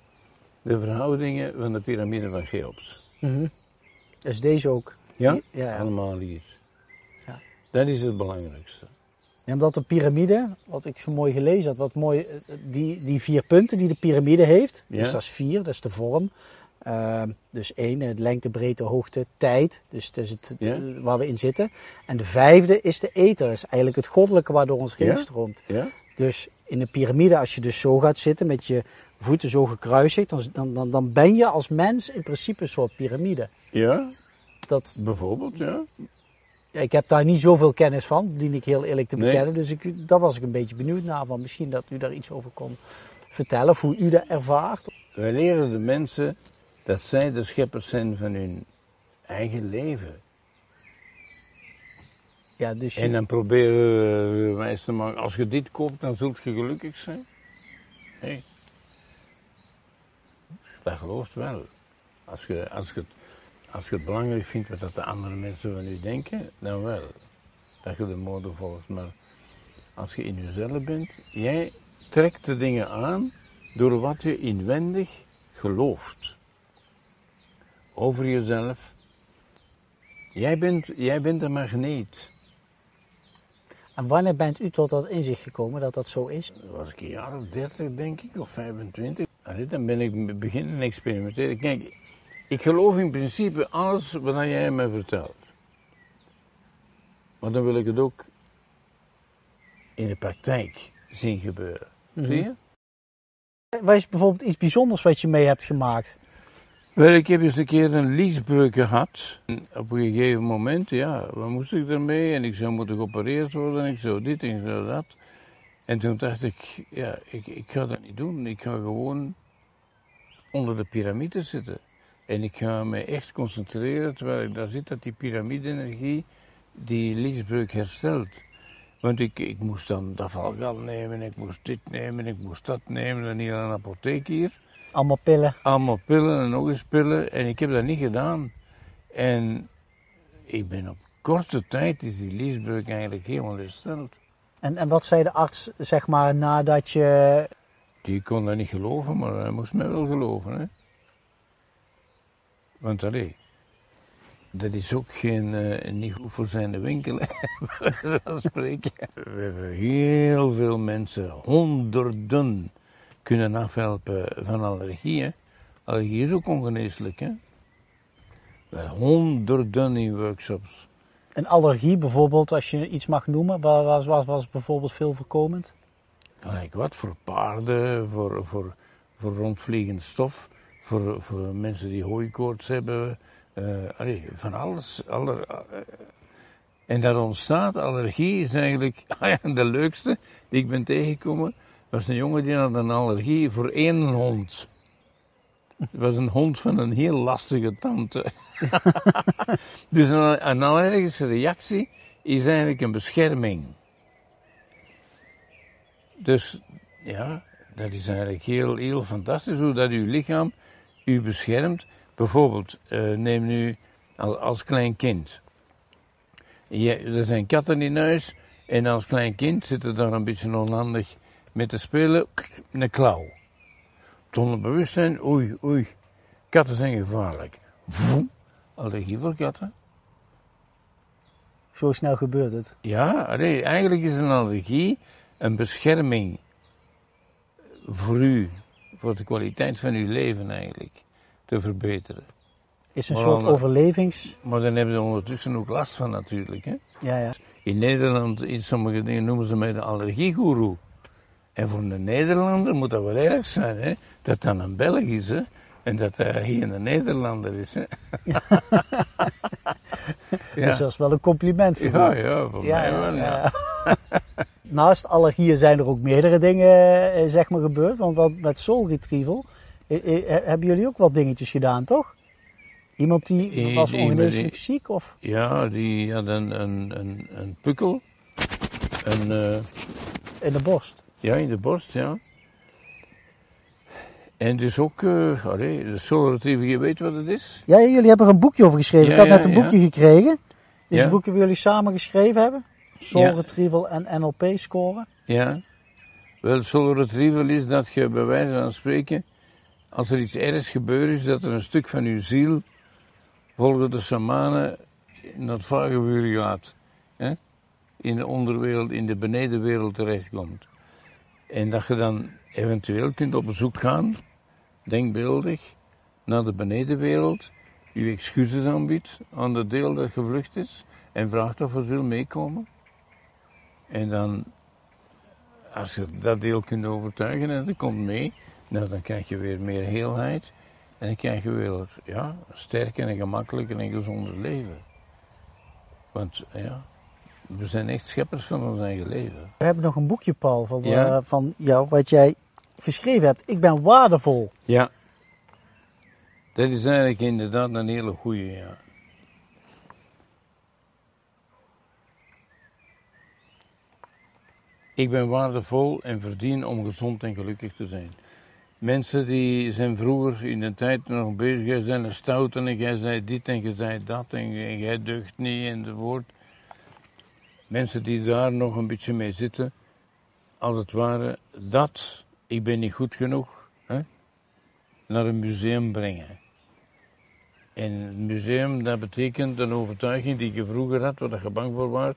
de verhoudingen van de piramide van Cheops. Mhm. Is deze ook? Ja? Ja, ja. Allemaal hier. Ja. Dat is het belangrijkste. Ja, omdat de piramide, wat ik zo mooi gelezen had, wat mooi, eh, die, die vier punten die de piramide heeft, Ja. dus dat is vier, dat is de vorm. Ehm, dus één, eh, lengte, breedte, hoogte, tijd, dus het is het Ja. waar we in zitten. En de vijfde is de ether, is eigenlijk het goddelijke waardoor ons heen stroomt. Ja? Dus in de piramide, als je dus zo gaat zitten met je voeten zo gekruisigd, dan, dan, dan, ben je als mens in principe een soort piramide. Ja? Dat, Bijvoorbeeld, ja. ik heb daar niet zoveel kennis van, dien ik heel eerlijk te Nee. bekennen. Dus ik, daar was ik een beetje benieuwd naar. Van misschien dat u daar iets over kon vertellen. Of hoe u dat ervaart. Wij leren de mensen dat zij de scheppers zijn van hun eigen leven. Ja, dus je- En dan proberen we wijs te maken, als je dit koopt, dan zult je gelukkig zijn. Hé. Dat gelooft wel. Als je, als, je het, als je het belangrijk vindt wat dat de andere mensen van u denken, dan wel. Dat je de mode volgt. Maar als je in jezelf bent, jij trekt de dingen aan door wat je inwendig gelooft. Over jezelf. Jij bent, jij bent een magneet. En wanneer bent u tot dat inzicht gekomen dat dat zo is? Dat was ik een jaar of 30, denk ik, of 25. Allee, dan ben ik beginnen experimenteren. Kijk, ik geloof in principe alles wat jij me vertelt. Maar dan wil ik het ook in de praktijk zien gebeuren. Zie je? Wat is bijvoorbeeld iets bijzonders wat je mee hebt gemaakt? Wel, ik heb eens een keer een liesbreuk gehad. En op een gegeven moment, ja, wat moest ik ermee? En ik zou moeten geopereerd worden, en ik zou dit en ik zou dat. En toen dacht ik, ja, ik, ik ga dat niet doen. Ik ga gewoon onder de piramide zitten. En ik ga me echt concentreren, terwijl ik daar zit, dat die piramide-energie die liesbreuk herstelt. Want ik, ik moest dan dat valgal nemen, ik moest dit nemen, ik moest dat nemen, en hier een apotheek hier. Allemaal pillen. Allemaal pillen en nog eens pillen. En ik heb dat niet gedaan. En ik ben op korte tijd is die liesbreuk eigenlijk helemaal hersteld. En, en wat zei de arts, zeg maar, nadat je... Die kon dat niet geloven, maar hij moest mij wel geloven. Hè? Want allee, dat is ook geen, uh, niet goed voor zijn winkel, zoals spreken. We hebben heel veel mensen, honderden, kunnen afhelpen van allergieën. Allergie is ook ongeneeslijk, hè. We hebben honderden in workshops. Een allergie bijvoorbeeld, als je iets mag noemen, was, was, bijvoorbeeld veel voorkomend? Gelijk wat, voor paarden, voor, voor, voor rondvliegend stof, voor, voor mensen die hooikoorts hebben, allee, van alles. Aller, uh, en dat ontstaat, allergie is eigenlijk ah de leukste die ik ben tegengekomen. was een jongen die had een allergie voor één hond. Het was een hond van een heel lastige tante. dus een, allergische reactie is eigenlijk een bescherming. Dus ja, dat is eigenlijk heel, heel fantastisch hoe dat uw lichaam u beschermt Bijvoorbeeld, uh, neem nu als, als klein kind. Je, er zijn katten in huis en als klein kind zit er daar een beetje onhandig met te spelen, een klauw. Zonder bewustzijn, oei, oei, katten zijn gevaarlijk. Voem, allergie voor katten. Zo snel gebeurt het. Ja, nee, eigenlijk is een allergie een bescherming voor u, voor de kwaliteit van uw leven eigenlijk te verbeteren. Is een soort overlevings... Maar dan hebben ze ondertussen ook last van natuurlijk. Hè? Ja, ja. In Nederland, in sommige dingen noemen ze mij de allergiegoeroe. En voor een Nederlander moet dat wel erg zijn, hè? Dat dan een Belg is, hè? En dat hij hier een Nederlander is, hè? ja. Dus dat is wel een compliment voor Ja, ja, voor mij wel, ja. Naast allergieën zijn er ook meerdere dingen, eh, zeg maar, gebeurd. Want wat met Soul Retrieval hebben jullie ook wat dingetjes gedaan, toch? Iemand die was ongeneeslijk ziek? Of? Ja, die had een, een, een, een pukkel. Een, uh, in de borst? Ja, in de borst, ja. En dus ook, uh, allee, de Solar je weet wat het is? Ja, jullie hebben er een boekje over geschreven. ik had net een boekje gekregen. Dus een boekje waar jullie samen geschreven hebben. Soul Retrieval en NLP scoren. Ja. Wel, Soul Retrieval is dat je bij wijze van spreken als er iets ergs gebeurd is, dat er een stuk van uw ziel volgens de shamanen naar het vagevuur gaat. Hè? In de onderwereld, in de benedenwereld terechtkomt. En dat je dan eventueel kunt op bezoek gaan, denkbeeldig, naar de benedenwereld, uw excuses aanbiedt aan de deel dat gevlucht is en vraagt of er wil meekomen. En dan, als je dat deel kunt overtuigen en dat komt mee, nou, dan krijg je weer meer heelheid. En dan krijg je weer ja, een sterker en gemakkelijker en gezonder leven. Want ja, we zijn echt scheppers van ons eigen leven. We hebben nog een boekje, Paul, van, ja? uh, van jou, wat jij geschreven hebt. Ik ben waardevol. Ja. Dat is eigenlijk inderdaad een hele goede, ja. Ik ben waardevol en verdien om gezond en gelukkig te zijn. Mensen die zijn vroeger in de tijd nog bezig, jij zijn een stout en jij zei dit en jij zei dat en jij deugt niet enzovoort. Mensen die daar nog een beetje mee zitten, als het ware, dat, ik ben niet goed genoeg, hè, naar een museum brengen. En een museum, dat betekent een overtuiging die je vroeger had, waar je bang voor was,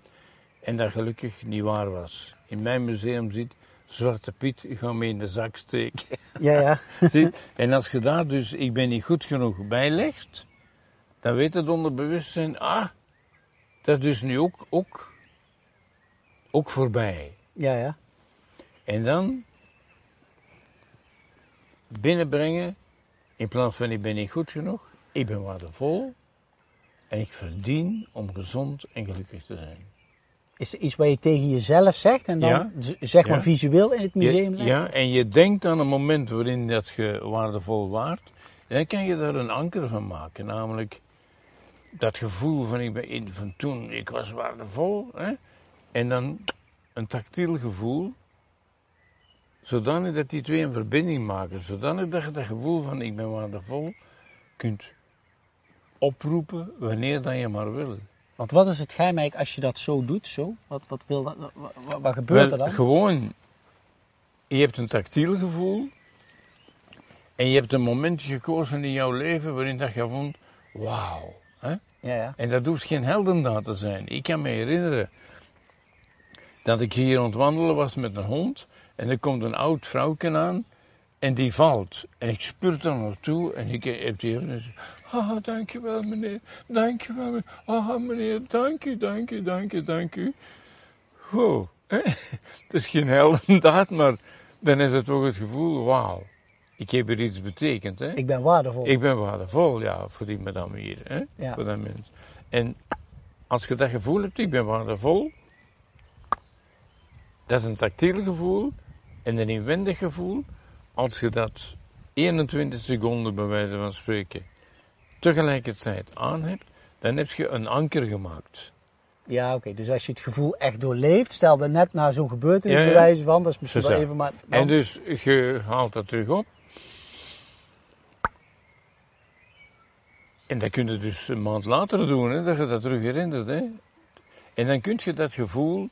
en dat gelukkig niet waar was. In mijn museum zit Zwarte Piet, ik ga mee in de zak steken. Ja, ja. En als je daar dus, ik ben niet goed genoeg bij legt, dan weet het onderbewustzijn, ah, dat is dus nu ook, ook, ook voorbij. Ja, ja. En dan binnenbrengen, in plaats van ik ben niet goed genoeg, ik ben waardevol en ik verdien om gezond en gelukkig te zijn. Is er iets wat je tegen jezelf zegt en dan Ja. zeg maar Ja. visueel in het museum legt? ja, en je denkt aan een moment waarin dat je waardevol waart, dan kan je daar een anker van maken. Namelijk dat gevoel van, ik ben van toen, ik was waardevol. Hè? En dan een tactiel gevoel, zodanig dat die twee een verbinding maken. Zodanig dat je dat gevoel van ik ben waardevol kunt oproepen wanneer dat je maar wil. Want wat is het geheim eigenlijk als je dat zo doet? Zo? Wat, wat, wil dat, wat, gebeurt er dan? Gewoon, je hebt een tactiel gevoel. En je hebt een momentje gekozen in jouw leven waarin dat je vond, wauw. Hè? Ja, ja. En dat hoeft geen heldendaad te zijn. Ik kan me herinneren dat ik hier ontwandelen was met een hond. En er komt een oud vrouwke aan en die valt. En ik spurt er naartoe en ik heb die even gezegd, ah, dankjewel meneer, dankjewel meneer, ah meneer, dank u, dank u, dank u, dank u. Wow, hè? het is geen heldendaad, maar dan is het toch het gevoel, wauw, ik heb hier iets betekend. Hè? Ik ben waardevol. Ik ben waardevol, ja, voor die madame hier, hè? Ja. voor dat mens. En als je dat gevoel hebt, ik ben waardevol, dat is een tactiel gevoel en een inwendig gevoel. Als je dat 21 seconden, bij wijze van spreken, tegelijkertijd aan hebt, dan heb je een anker gemaakt. Ja, oké. Dus als je het gevoel echt doorleeft, stel dat net na zo'n gebeurtenis Ja, ja. bewijzen van, dat is misschien Zo, wel even maar... dan- En dus je haalt dat terug op. En dat kun je dus een maand later doen, hè, dat je dat terug herinnert. Hè. En dan kun je dat gevoel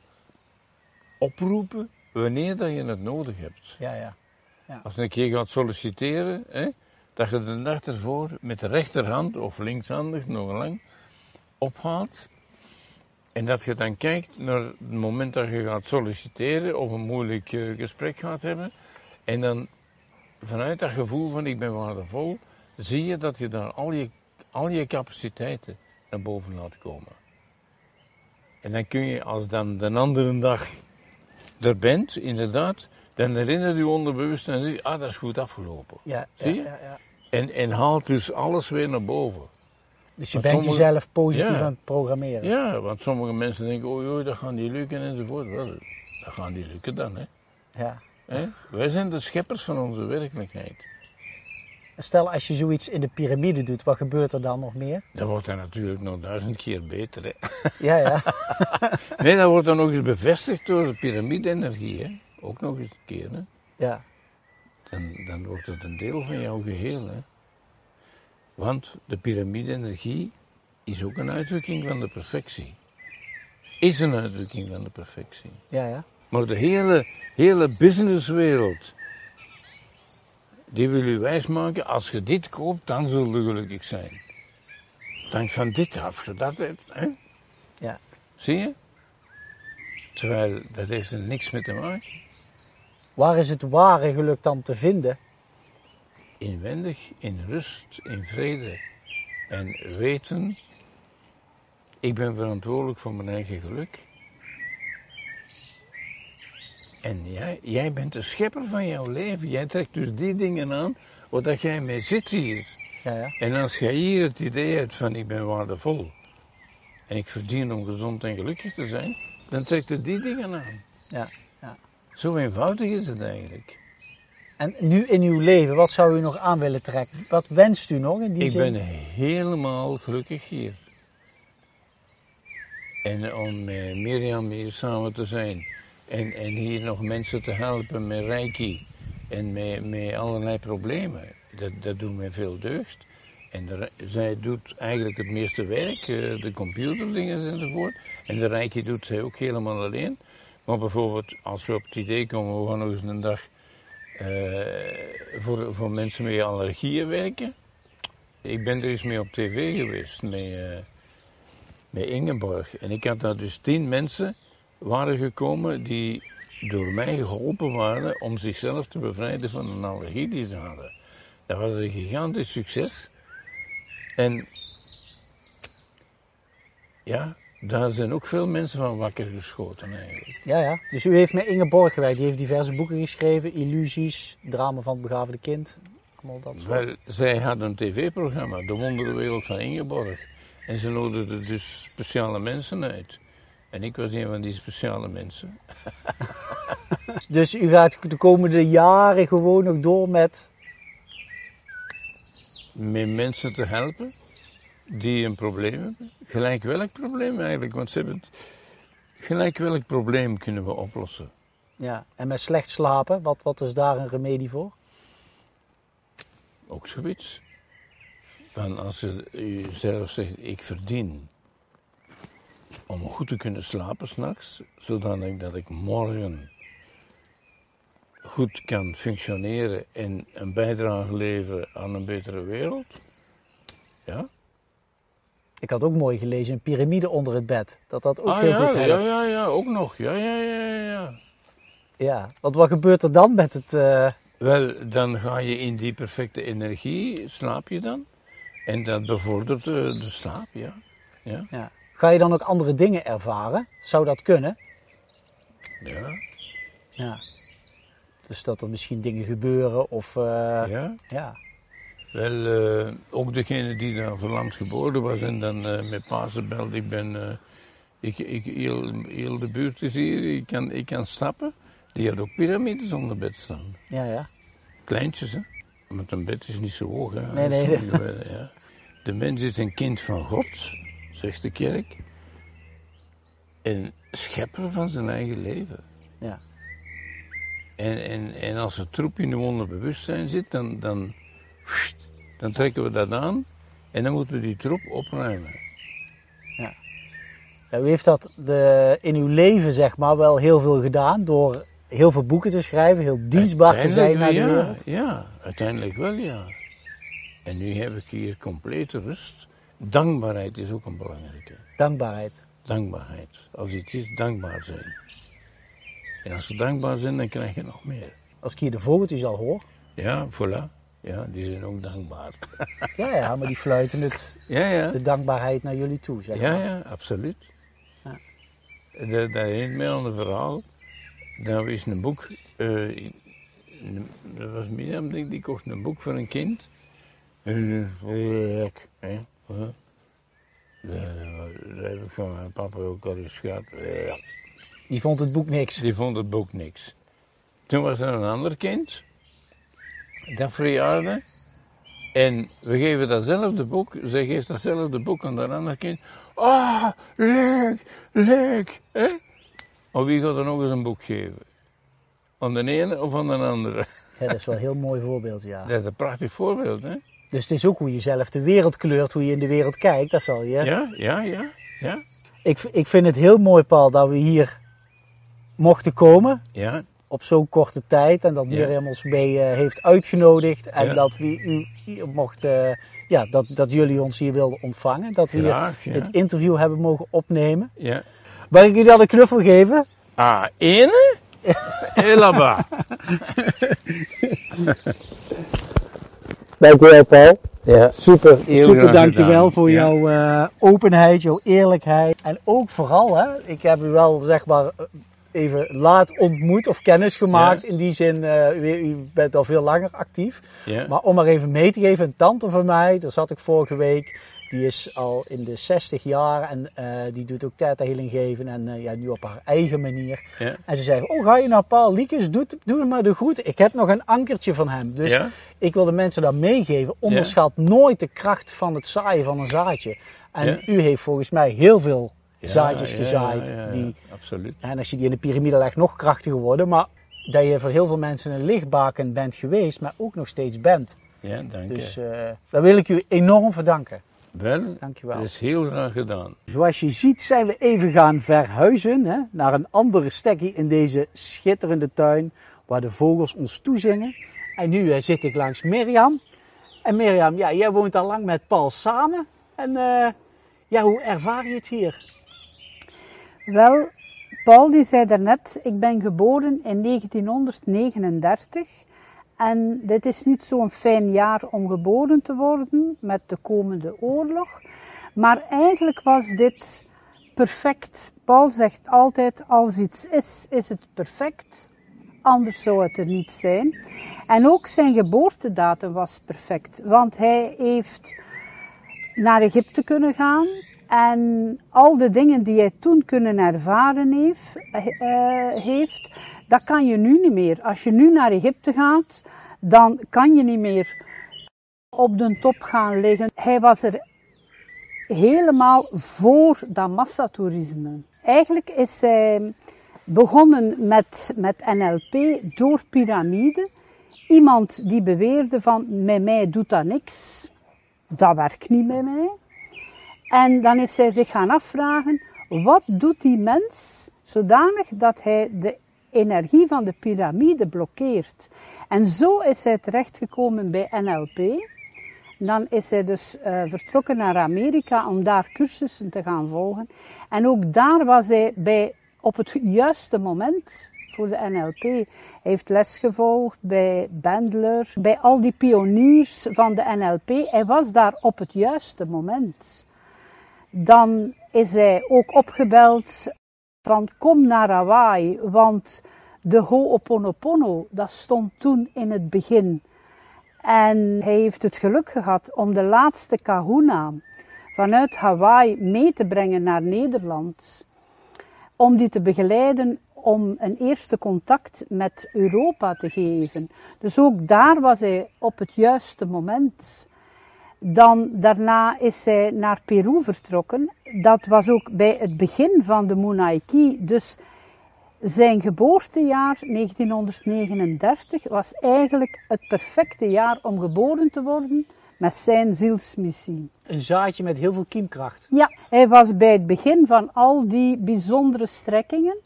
oproepen wanneer dat je het nodig hebt. Ja, ja. Als je een keer gaat solliciteren, hè, dat je de dag ervoor met de rechterhand of linkshandig nog lang ophaalt. En dat je dan kijkt naar het moment dat je gaat solliciteren of een moeilijk eh, gesprek gaat hebben. En dan vanuit dat gevoel van ik ben waardevol, zie je dat je daar al je, al je capaciteiten naar boven laat komen. En dan kun je, als dan de andere dag er bent, inderdaad, dan herinner je onderbewust en zeg je, ah, dat is goed afgelopen. Ja, ja, Zie je? ja, ja. En, en haalt dus alles weer naar boven. Dus je Want bent sommige- jezelf positief aan het programmeren. Ja, want sommige mensen denken, oei, oei, dat gaan die lukken enzovoort. Wel, dat gaan die lukken dan, hè. Ja. hè? Wij zijn de scheppers van onze werkelijkheid. Stel, als je zoiets in de piramide doet, wat gebeurt er dan nog meer? Dan wordt dat natuurlijk nog duizend keer beter, hè. Ja, ja. Nee, dat wordt dan nog eens bevestigd door de piramide-energie, hè. Ook nog eens een keer, hè. ja. Dan, dan wordt het een deel van jouw geheel, hè. Want de piramide-energie is ook een uitdrukking van de perfectie. Is een uitdrukking van de perfectie. Ja, ja. Maar de hele, hele businesswereld, die wil u wijsmaken, als je dit koopt, dan zul je gelukkig zijn. Dank van dit af, je dat hebt, hè? Ja. Zie je? Terwijl, dat heeft er niks mee te maken. Waar is het ware geluk dan te vinden? Inwendig, in rust, in vrede. En weten, ik ben verantwoordelijk voor mijn eigen geluk. En jij, jij bent de schepper van jouw leven. Jij trekt dus die dingen aan waar jij mee zit hier. Ja, ja. En als jij hier het idee hebt van ik ben waardevol en ik verdien om gezond en gelukkig te zijn, dan trekt het die dingen aan. ja. ja. Zo eenvoudig is het eigenlijk. En nu in uw leven, wat zou u nog aan willen trekken? Wat wenst u nog in die Ik zin? ben helemaal gelukkig hier. En om met Mirjam hier samen te zijn en, en hier nog mensen te helpen met reiki en met, met allerlei problemen, dat, dat doet mij veel deugd. En zij doet eigenlijk het meeste werk, eh, de computerdingen enzovoort. En de reiki doet zij ook helemaal alleen. Maar bijvoorbeeld, als we op het idee komen, we gaan nog eens een dag eh, voor, voor mensen met allergieën werken. Ik ben er eens mee op tv geweest, met, eh, met Ingeborg. En ik had daar dus tien mensen waren gekomen die door mij geholpen waren om zichzelf te bevrijden van een allergie die ze hadden. Dat was een gigantisch succes. En ja, daar zijn ook veel mensen van wakker geschoten eigenlijk. Ja, ja. Dus u heeft met Ingeborg gewerkt. Die heeft diverse boeken geschreven. Illusies, drama van het begaafde kind. Allemaal dat soort. Wel, zij had een tv-programma, De Wonderenwereld van Ingeborg. En ze nodigde dus speciale mensen uit. En ik was een van die speciale mensen. Dus u gaat de komende jaren gewoon nog door met... Met mensen te helpen die een probleem hebben. Gelijk welk probleem eigenlijk, want ze hebben het... Gelijk welk probleem kunnen we oplossen. Ja, en met slecht slapen, wat, wat is daar een remedie voor? Ook zoiets. Van als je zelf zegt, ik verdien om goed te kunnen slapen s'nachts, zodanig dat ik morgen goed kan functioneren en een bijdrage leveren aan een betere wereld. Ja? Ik had ook mooi gelezen, een piramide onder het bed. Dat dat ook Ah heel ja, goed ja, helpt. ja, ja, ook nog. Ja, ja, ja, ja, ja. Ja, want wat gebeurt er dan met het... eh, Wel, dan ga je in die perfecte energie, slaap je dan. En dat bevordert de, de slaap, ja. ja. ja. Ga je dan ook andere dingen ervaren? Zou dat kunnen? Ja, Ja. Dus dat er misschien dingen gebeuren of... eh, ja. ja. Wel, eh, ook degene die daar verlamd geboren was en dan eh, met Pasen belde, ik ben, ik, ik, heel, heel de buurt is hier, ik kan, ik kan stappen. Die had ook piramides onder bed staan. Ja, ja. Kleintjes, hè. Want een bed is niet zo hoog, hè. Nee, nee, Sommige bedden, ja. De mens is een kind van God, zegt de kerk. En schepper van zijn eigen leven. Ja. En, en, en als het troep in de onderbewustzijn zit, dan, dan, dan trekken we dat aan. En dan moeten we die troep opruimen. Ja, U heeft dat de, in uw leven zeg maar wel heel veel gedaan door heel veel boeken te schrijven, heel dienstbaar te zijn naar de wereld. ja, ja, uiteindelijk wel, ja. En nu heb ik hier complete rust. Dankbaarheid is ook een belangrijke. Dankbaarheid. Dankbaarheid. Als iets is, dankbaar zijn. En als we dankbaar zijn, dan krijg je nog meer. Als ik hier de vogeltjes al hoor, Ja, voilà. Ja, die zijn ook dankbaar. ja, ja, maar die fluiten het, ja, ja. de dankbaarheid naar jullie toe, zeg Ja, maar. ja, absoluut. Ja. Dat, dat herinert mij aan een verhaal. Dat was een boek. in- dat was Mirjam, denk ik, die kocht een boek voor een kind. En, hè? Huh? Dat heb ik van mijn papa ook al eens gehad. Ja. Die vond het boek niks. Die vond het boek niks. Toen was er een ander kind. Dat verjaarde. En we geven datzelfde boek. Zij geeft datzelfde boek aan dat andere kind. Ah, leuk, leuk. Hè? Of wie gaat er nog eens een boek geven? Aan de ene of aan de andere? Ja, dat is wel een heel mooi voorbeeld, ja. Dat is een prachtig voorbeeld, hè? Dus het is ook hoe je zelf de wereld kleurt, hoe je in de wereld kijkt, dat zal je. Ja, ja, ja. Ja, Ik, ik vind het heel mooi, Paul, dat we hier mochten komen ja, op zo'n korte tijd. En dat Ja. Mirjam ons mee eh, heeft uitgenodigd. En Ja. dat we u hier mochten, ja, dat, dat jullie ons hier wilden ontvangen. Dat we hier ja. het interview hebben mogen opnemen. ja. Mag ik u dan een knuffel geven? Ah, ene? Elaba. Dankjewel, Paul. Ja. Super, super dankjewel voor Ja. jouw eh, openheid, jouw eerlijkheid. En ook vooral, hè, ik heb u wel zeg maar eh, even laat ontmoet of kennis gemaakt. In die zin, eh, u, u bent al veel langer actief. Ja. Maar om maar even mee te geven, een tante van mij, daar zat ik vorige week. Die is al in de 60 jaar en eh, die doet ook theta healing geven. En eh, ja, nu op haar eigen manier. Ja. En ze zei, oh ga je naar Paul Liekes, doe, doe maar de groeten. Ik heb nog een ankertje van hem. Dus Ja? ik wil de mensen dat meegeven. Onderschat nooit de kracht van het zaaien van een zaadje. En u heeft volgens mij heel veel zaadjes gezaaid. Die, absoluut. en als je die in de piramide legt, nog krachtiger worden. Maar dat je voor heel veel mensen een lichtbaken bent geweest, maar ook nog steeds bent. Ja, dank Dus je. eh daar wil ik u enorm voor danken. Wel, Dankjewel. dat is heel graag gedaan. Zoals je ziet zijn we even gaan verhuizen hè, naar een andere stekkie in deze schitterende tuin waar de vogels ons toezingen. En nu eh, zit ik langs Mirjam. En Mirjam, ja, jij woont al lang met Paul samen. En eh, ja, hoe ervaar je het hier? Wel, Paul die zei daarnet, ik ben geboren in 1939 en dit is niet zo'n fijn jaar om geboren te worden met de komende oorlog. Maar eigenlijk was dit perfect. Paul zegt altijd, als iets is, is het perfect. Anders zou het er niet zijn. En ook zijn geboortedatum was perfect, want hij heeft naar Egypte kunnen gaan. En al de dingen die hij toen kunnen ervaren heeft, uh, heeft, dat kan je nu niet meer. Als je nu naar Egypte gaat, dan kan je niet meer op de top gaan liggen. Hij was er helemaal voor dat massatoerisme. Eigenlijk is hij begonnen met, met NLP door piramide. Iemand die beweerde van, met mij doet dat niks. Dat werkt niet met mij. En dan is hij zich gaan afvragen, wat doet die mens zodanig dat hij de energie van de piramide blokkeert? En zo is hij terechtgekomen bij NLP. Dan is hij dus uh, vertrokken naar Amerika om daar cursussen te gaan volgen. En ook daar was hij bij, op het juiste moment voor de NLP. Hij heeft les gevolgd bij Bandler, bij al die pioniers van de NLP. Hij was daar op het juiste moment. Dan is hij ook opgebeld van kom naar Hawaii, want de Ho'oponopono, dat stond toen in het begin. En hij heeft het geluk gehad om de laatste kahuna vanuit Hawaii mee te brengen naar Nederland. Om die te begeleiden om een eerste contact met Europa te geven. Dus ook daar was hij op het juiste moment. Dan daarna is hij naar Peru vertrokken. Dat was ook bij het begin van de Munaiki. Dus zijn geboortejaar 1939 was eigenlijk het perfecte jaar om geboren te worden met zijn zielsmissie. Een zaadje met heel veel kiemkracht. Ja, hij was bij het begin van al die bijzondere strekkingen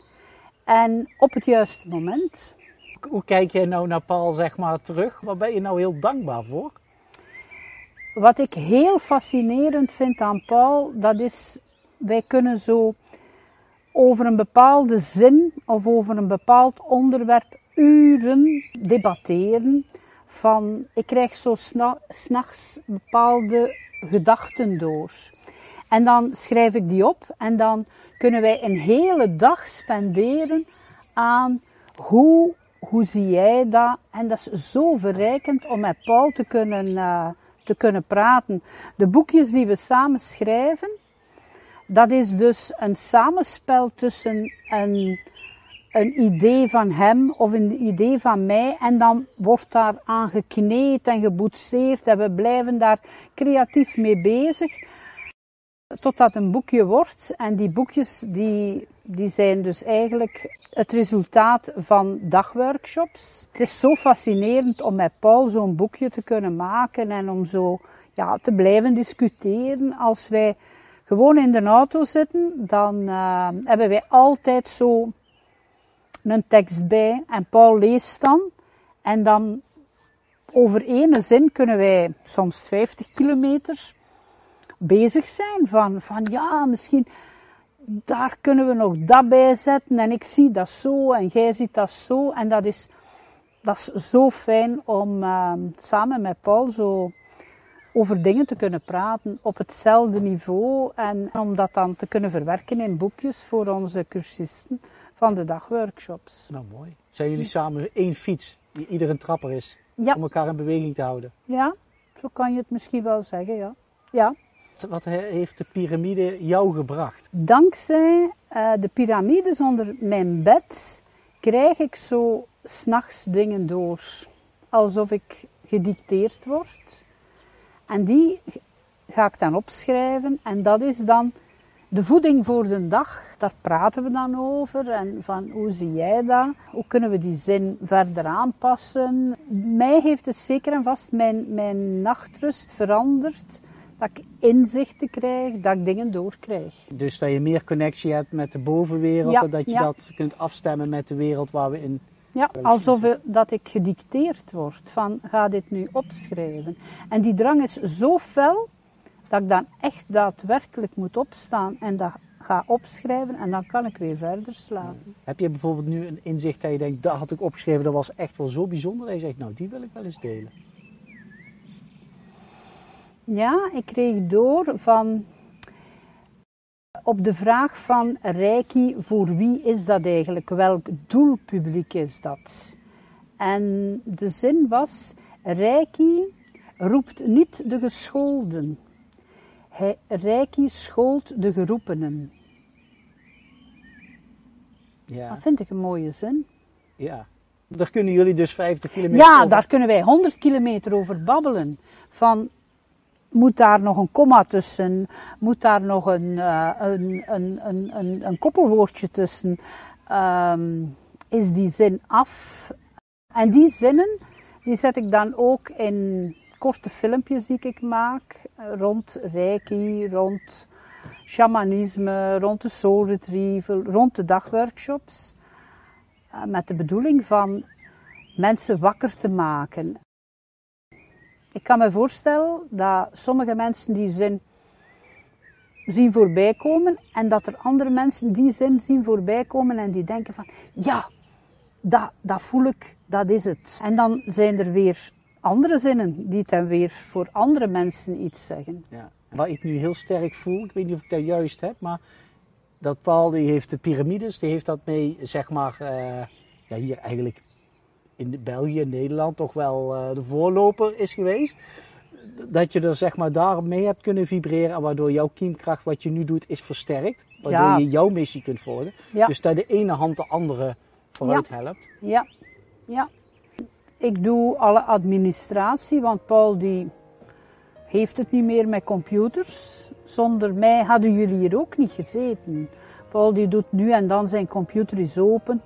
en op het juiste moment. Hoe kijk jij nou naar Paul zeg maar terug? Waar ben je nou heel dankbaar voor? Wat ik heel fascinerend vind aan Paul, dat is, wij kunnen zo over een bepaalde zin of over een bepaald onderwerp uren debatteren. Van, ik krijg zo s'nachts bepaalde gedachten door. En dan schrijf ik die op en dan kunnen wij een hele dag spenderen aan hoe, hoe zie jij dat? En dat is zo verrijkend om met Paul te kunnen, uh, te kunnen praten. De boekjes die we samen schrijven, dat is dus een samenspel tussen een, een idee van hem of een idee van mij en dan wordt daar aan gekneed en geboetseerd en we blijven daar creatief mee bezig totdat een boekje wordt. En die boekjes die, die zijn dus eigenlijk het resultaat van dagworkshops. Het is zo fascinerend om met Paul zo'n boekje te kunnen maken en om zo ja, te blijven discussiëren. Als wij gewoon in de auto zitten, dan uh, hebben wij altijd zo een tekst bij en Paul leest dan. En dan over ene zin kunnen wij soms 50 kilometer bezig zijn van, van ja, misschien daar kunnen we nog dat bij zetten en ik zie dat zo en jij ziet dat zo en dat is, dat is zo fijn om uh, samen met Paul zo over dingen te kunnen praten op hetzelfde niveau en om dat dan te kunnen verwerken in boekjes voor onze cursisten van de dagworkshops. Nou mooi. Zijn jullie samen één fiets die ieder een trapper is ja. om elkaar in beweging te houden? Ja, zo kan je het misschien wel zeggen, ja. Ja. Wat heeft de piramide jou gebracht? Dankzij uh, de piramides onder mijn bed krijg ik zo s'nachts dingen door. Alsof ik gedicteerd word. En die ga ik dan opschrijven en dat is dan de voeding voor de dag. Daar praten we dan over en van hoe zie jij dat? Hoe kunnen we die zin verder aanpassen? Mij heeft het zeker en vast mijn, mijn nachtrust veranderd dat ik inzichten krijg, dat ik dingen doorkrijg. Dus dat je meer connectie hebt met de bovenwereld Ja, en dat je ja. dat kunt afstemmen met de wereld waar we in. Ja, alsof dat ik gedicteerd word van ga dit nu opschrijven. En die drang is zo fel dat ik dan echt daadwerkelijk moet opstaan en dat ga opschrijven en dan kan ik weer verder slapen. Heb je bijvoorbeeld nu een inzicht dat je denkt, dat had ik opgeschreven, dat was echt wel zo bijzonder. Dat je zegt, nou die wil ik wel eens delen. Ja, ik kreeg door van op de vraag van Reiki, voor wie is dat eigenlijk? Welk doelpubliek is dat? En de zin was, Reiki roept niet de gescholden. Hij, Reiki schoolt de geroepenen. Ja, Dat vind ik een mooie zin. ja. Daar kunnen jullie dus 50 kilometer Ja, over- daar kunnen wij 100 kilometer over babbelen. Van, moet daar nog een komma tussen? Moet daar nog een, eh, een, een, een, een, koppelwoordje tussen? Ehm, is die zin af? En die zinnen, die zet ik dan ook in korte filmpjes die ik maak. Rond reiki, rond shamanisme, rond de soul retrieval, rond de dagworkshops. Eh, Met de bedoeling van mensen wakker te maken. Ik kan me voorstellen dat sommige mensen die zin zien voorbij komen en dat er andere mensen die zin zien voorbij komen en die denken van ja, dat, dat voel ik, dat is het. En dan zijn er weer andere zinnen die dan weer voor andere mensen iets zeggen. Ja. Wat ik nu heel sterk voel, ik weet niet of ik dat juist heb, maar dat Paul die heeft de piramides, die heeft dat mee, zeg maar, eh, ja, hier eigenlijk in België, Nederland toch wel eh, de voorloper is geweest. Dat je er zeg maar daar mee hebt kunnen vibreren en waardoor jouw kiemkracht wat je nu doet is versterkt. Waardoor Ja. je jouw missie kunt volgen. Ja. Dus dat de ene hand de andere vooruit helpt. Ja, ja. Ik doe alle administratie, want Paul die heeft het niet meer met computers. Zonder mij hadden jullie hier ook niet gezeten. Paul die doet nu en dan zijn computer is open.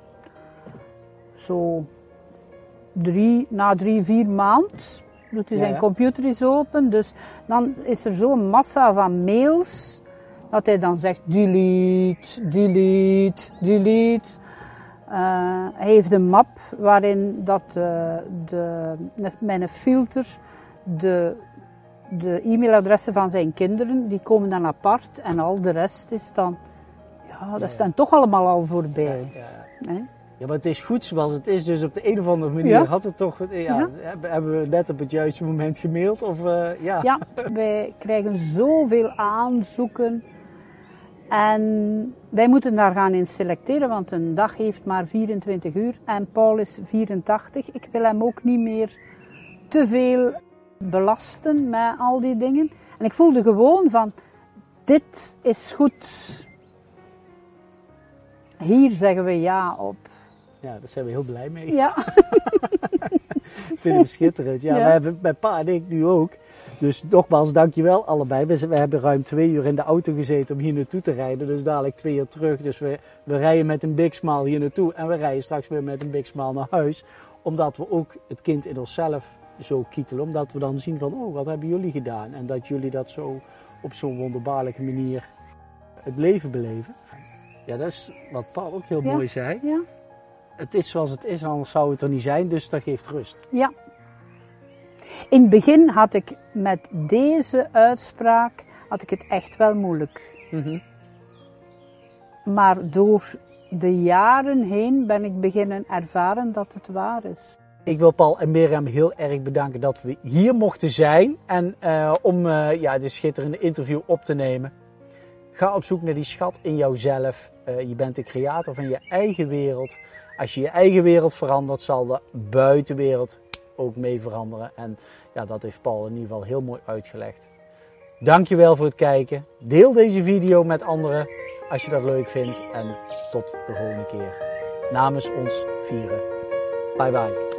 Zo drie, na drie, vier maanden doet hij zijn ja. computer is open. Dus dan is er zo'n massa van mails dat hij dan zegt delete, delete, delete. Eh, hij heeft een map waarin dat eh, de, een filter de, de e-mailadressen van zijn kinderen, die komen dan apart en al de rest is dan, ja, dat is dan toch allemaal al voorbij. Ja. Ja, maar het is goed zoals het is. Dus op de een of andere manier Ja. had het toch. Ja, Ja. Hebben, hebben we net op het juiste moment gemaild? Of, eh, ja. Ja, wij krijgen zoveel aanzoeken. En wij moeten daar gaan in selecteren, want een dag heeft maar 24 uur. En Paul is 84. Ik wil hem ook niet meer te veel belasten met al die dingen. En ik voelde gewoon van, dit is goed. Hier zeggen we ja op. ja, daar zijn we heel blij mee. Ja, Ik vind het schitterend. Ja, Ja. we hebben mijn pa en ik nu ook. Dus nogmaals, dankjewel allebei. We, we hebben ruim twee uur in de auto gezeten om hier naartoe te rijden. Dus dadelijk twee uur terug. Dus we, we rijden met een big smile hier naartoe. En we rijden straks weer met een big smile naar huis. Omdat we ook het kind in onszelf zo kietelen. Omdat we dan zien van, oh, wat hebben jullie gedaan? En dat jullie dat zo op zo'n wonderbaarlijke manier het leven beleven. Ja, dat is wat Paul ook heel Ja. mooi zei. ja, Het is zoals het is, anders zou het er niet zijn. Dus dat geeft rust. ja. In het begin had ik met deze uitspraak had ik het echt wel moeilijk. Mhm. Maar door de jaren heen ben ik beginnen ervaren dat het waar is. Ik wil Paul en Mirjam heel erg bedanken dat we hier mochten zijn en eh, om eh, ja, dit schitterende interview op te nemen. Ga op zoek naar die schat in jouzelf. Eh, je bent de creator van je eigen wereld. Als je je eigen wereld verandert, zal de buitenwereld ook mee veranderen. En ja, dat heeft Paul in ieder geval heel mooi uitgelegd. Dankjewel voor het kijken. Deel deze video met anderen als je dat leuk vindt. En tot de volgende keer. Namens ons vieren. Bye bye.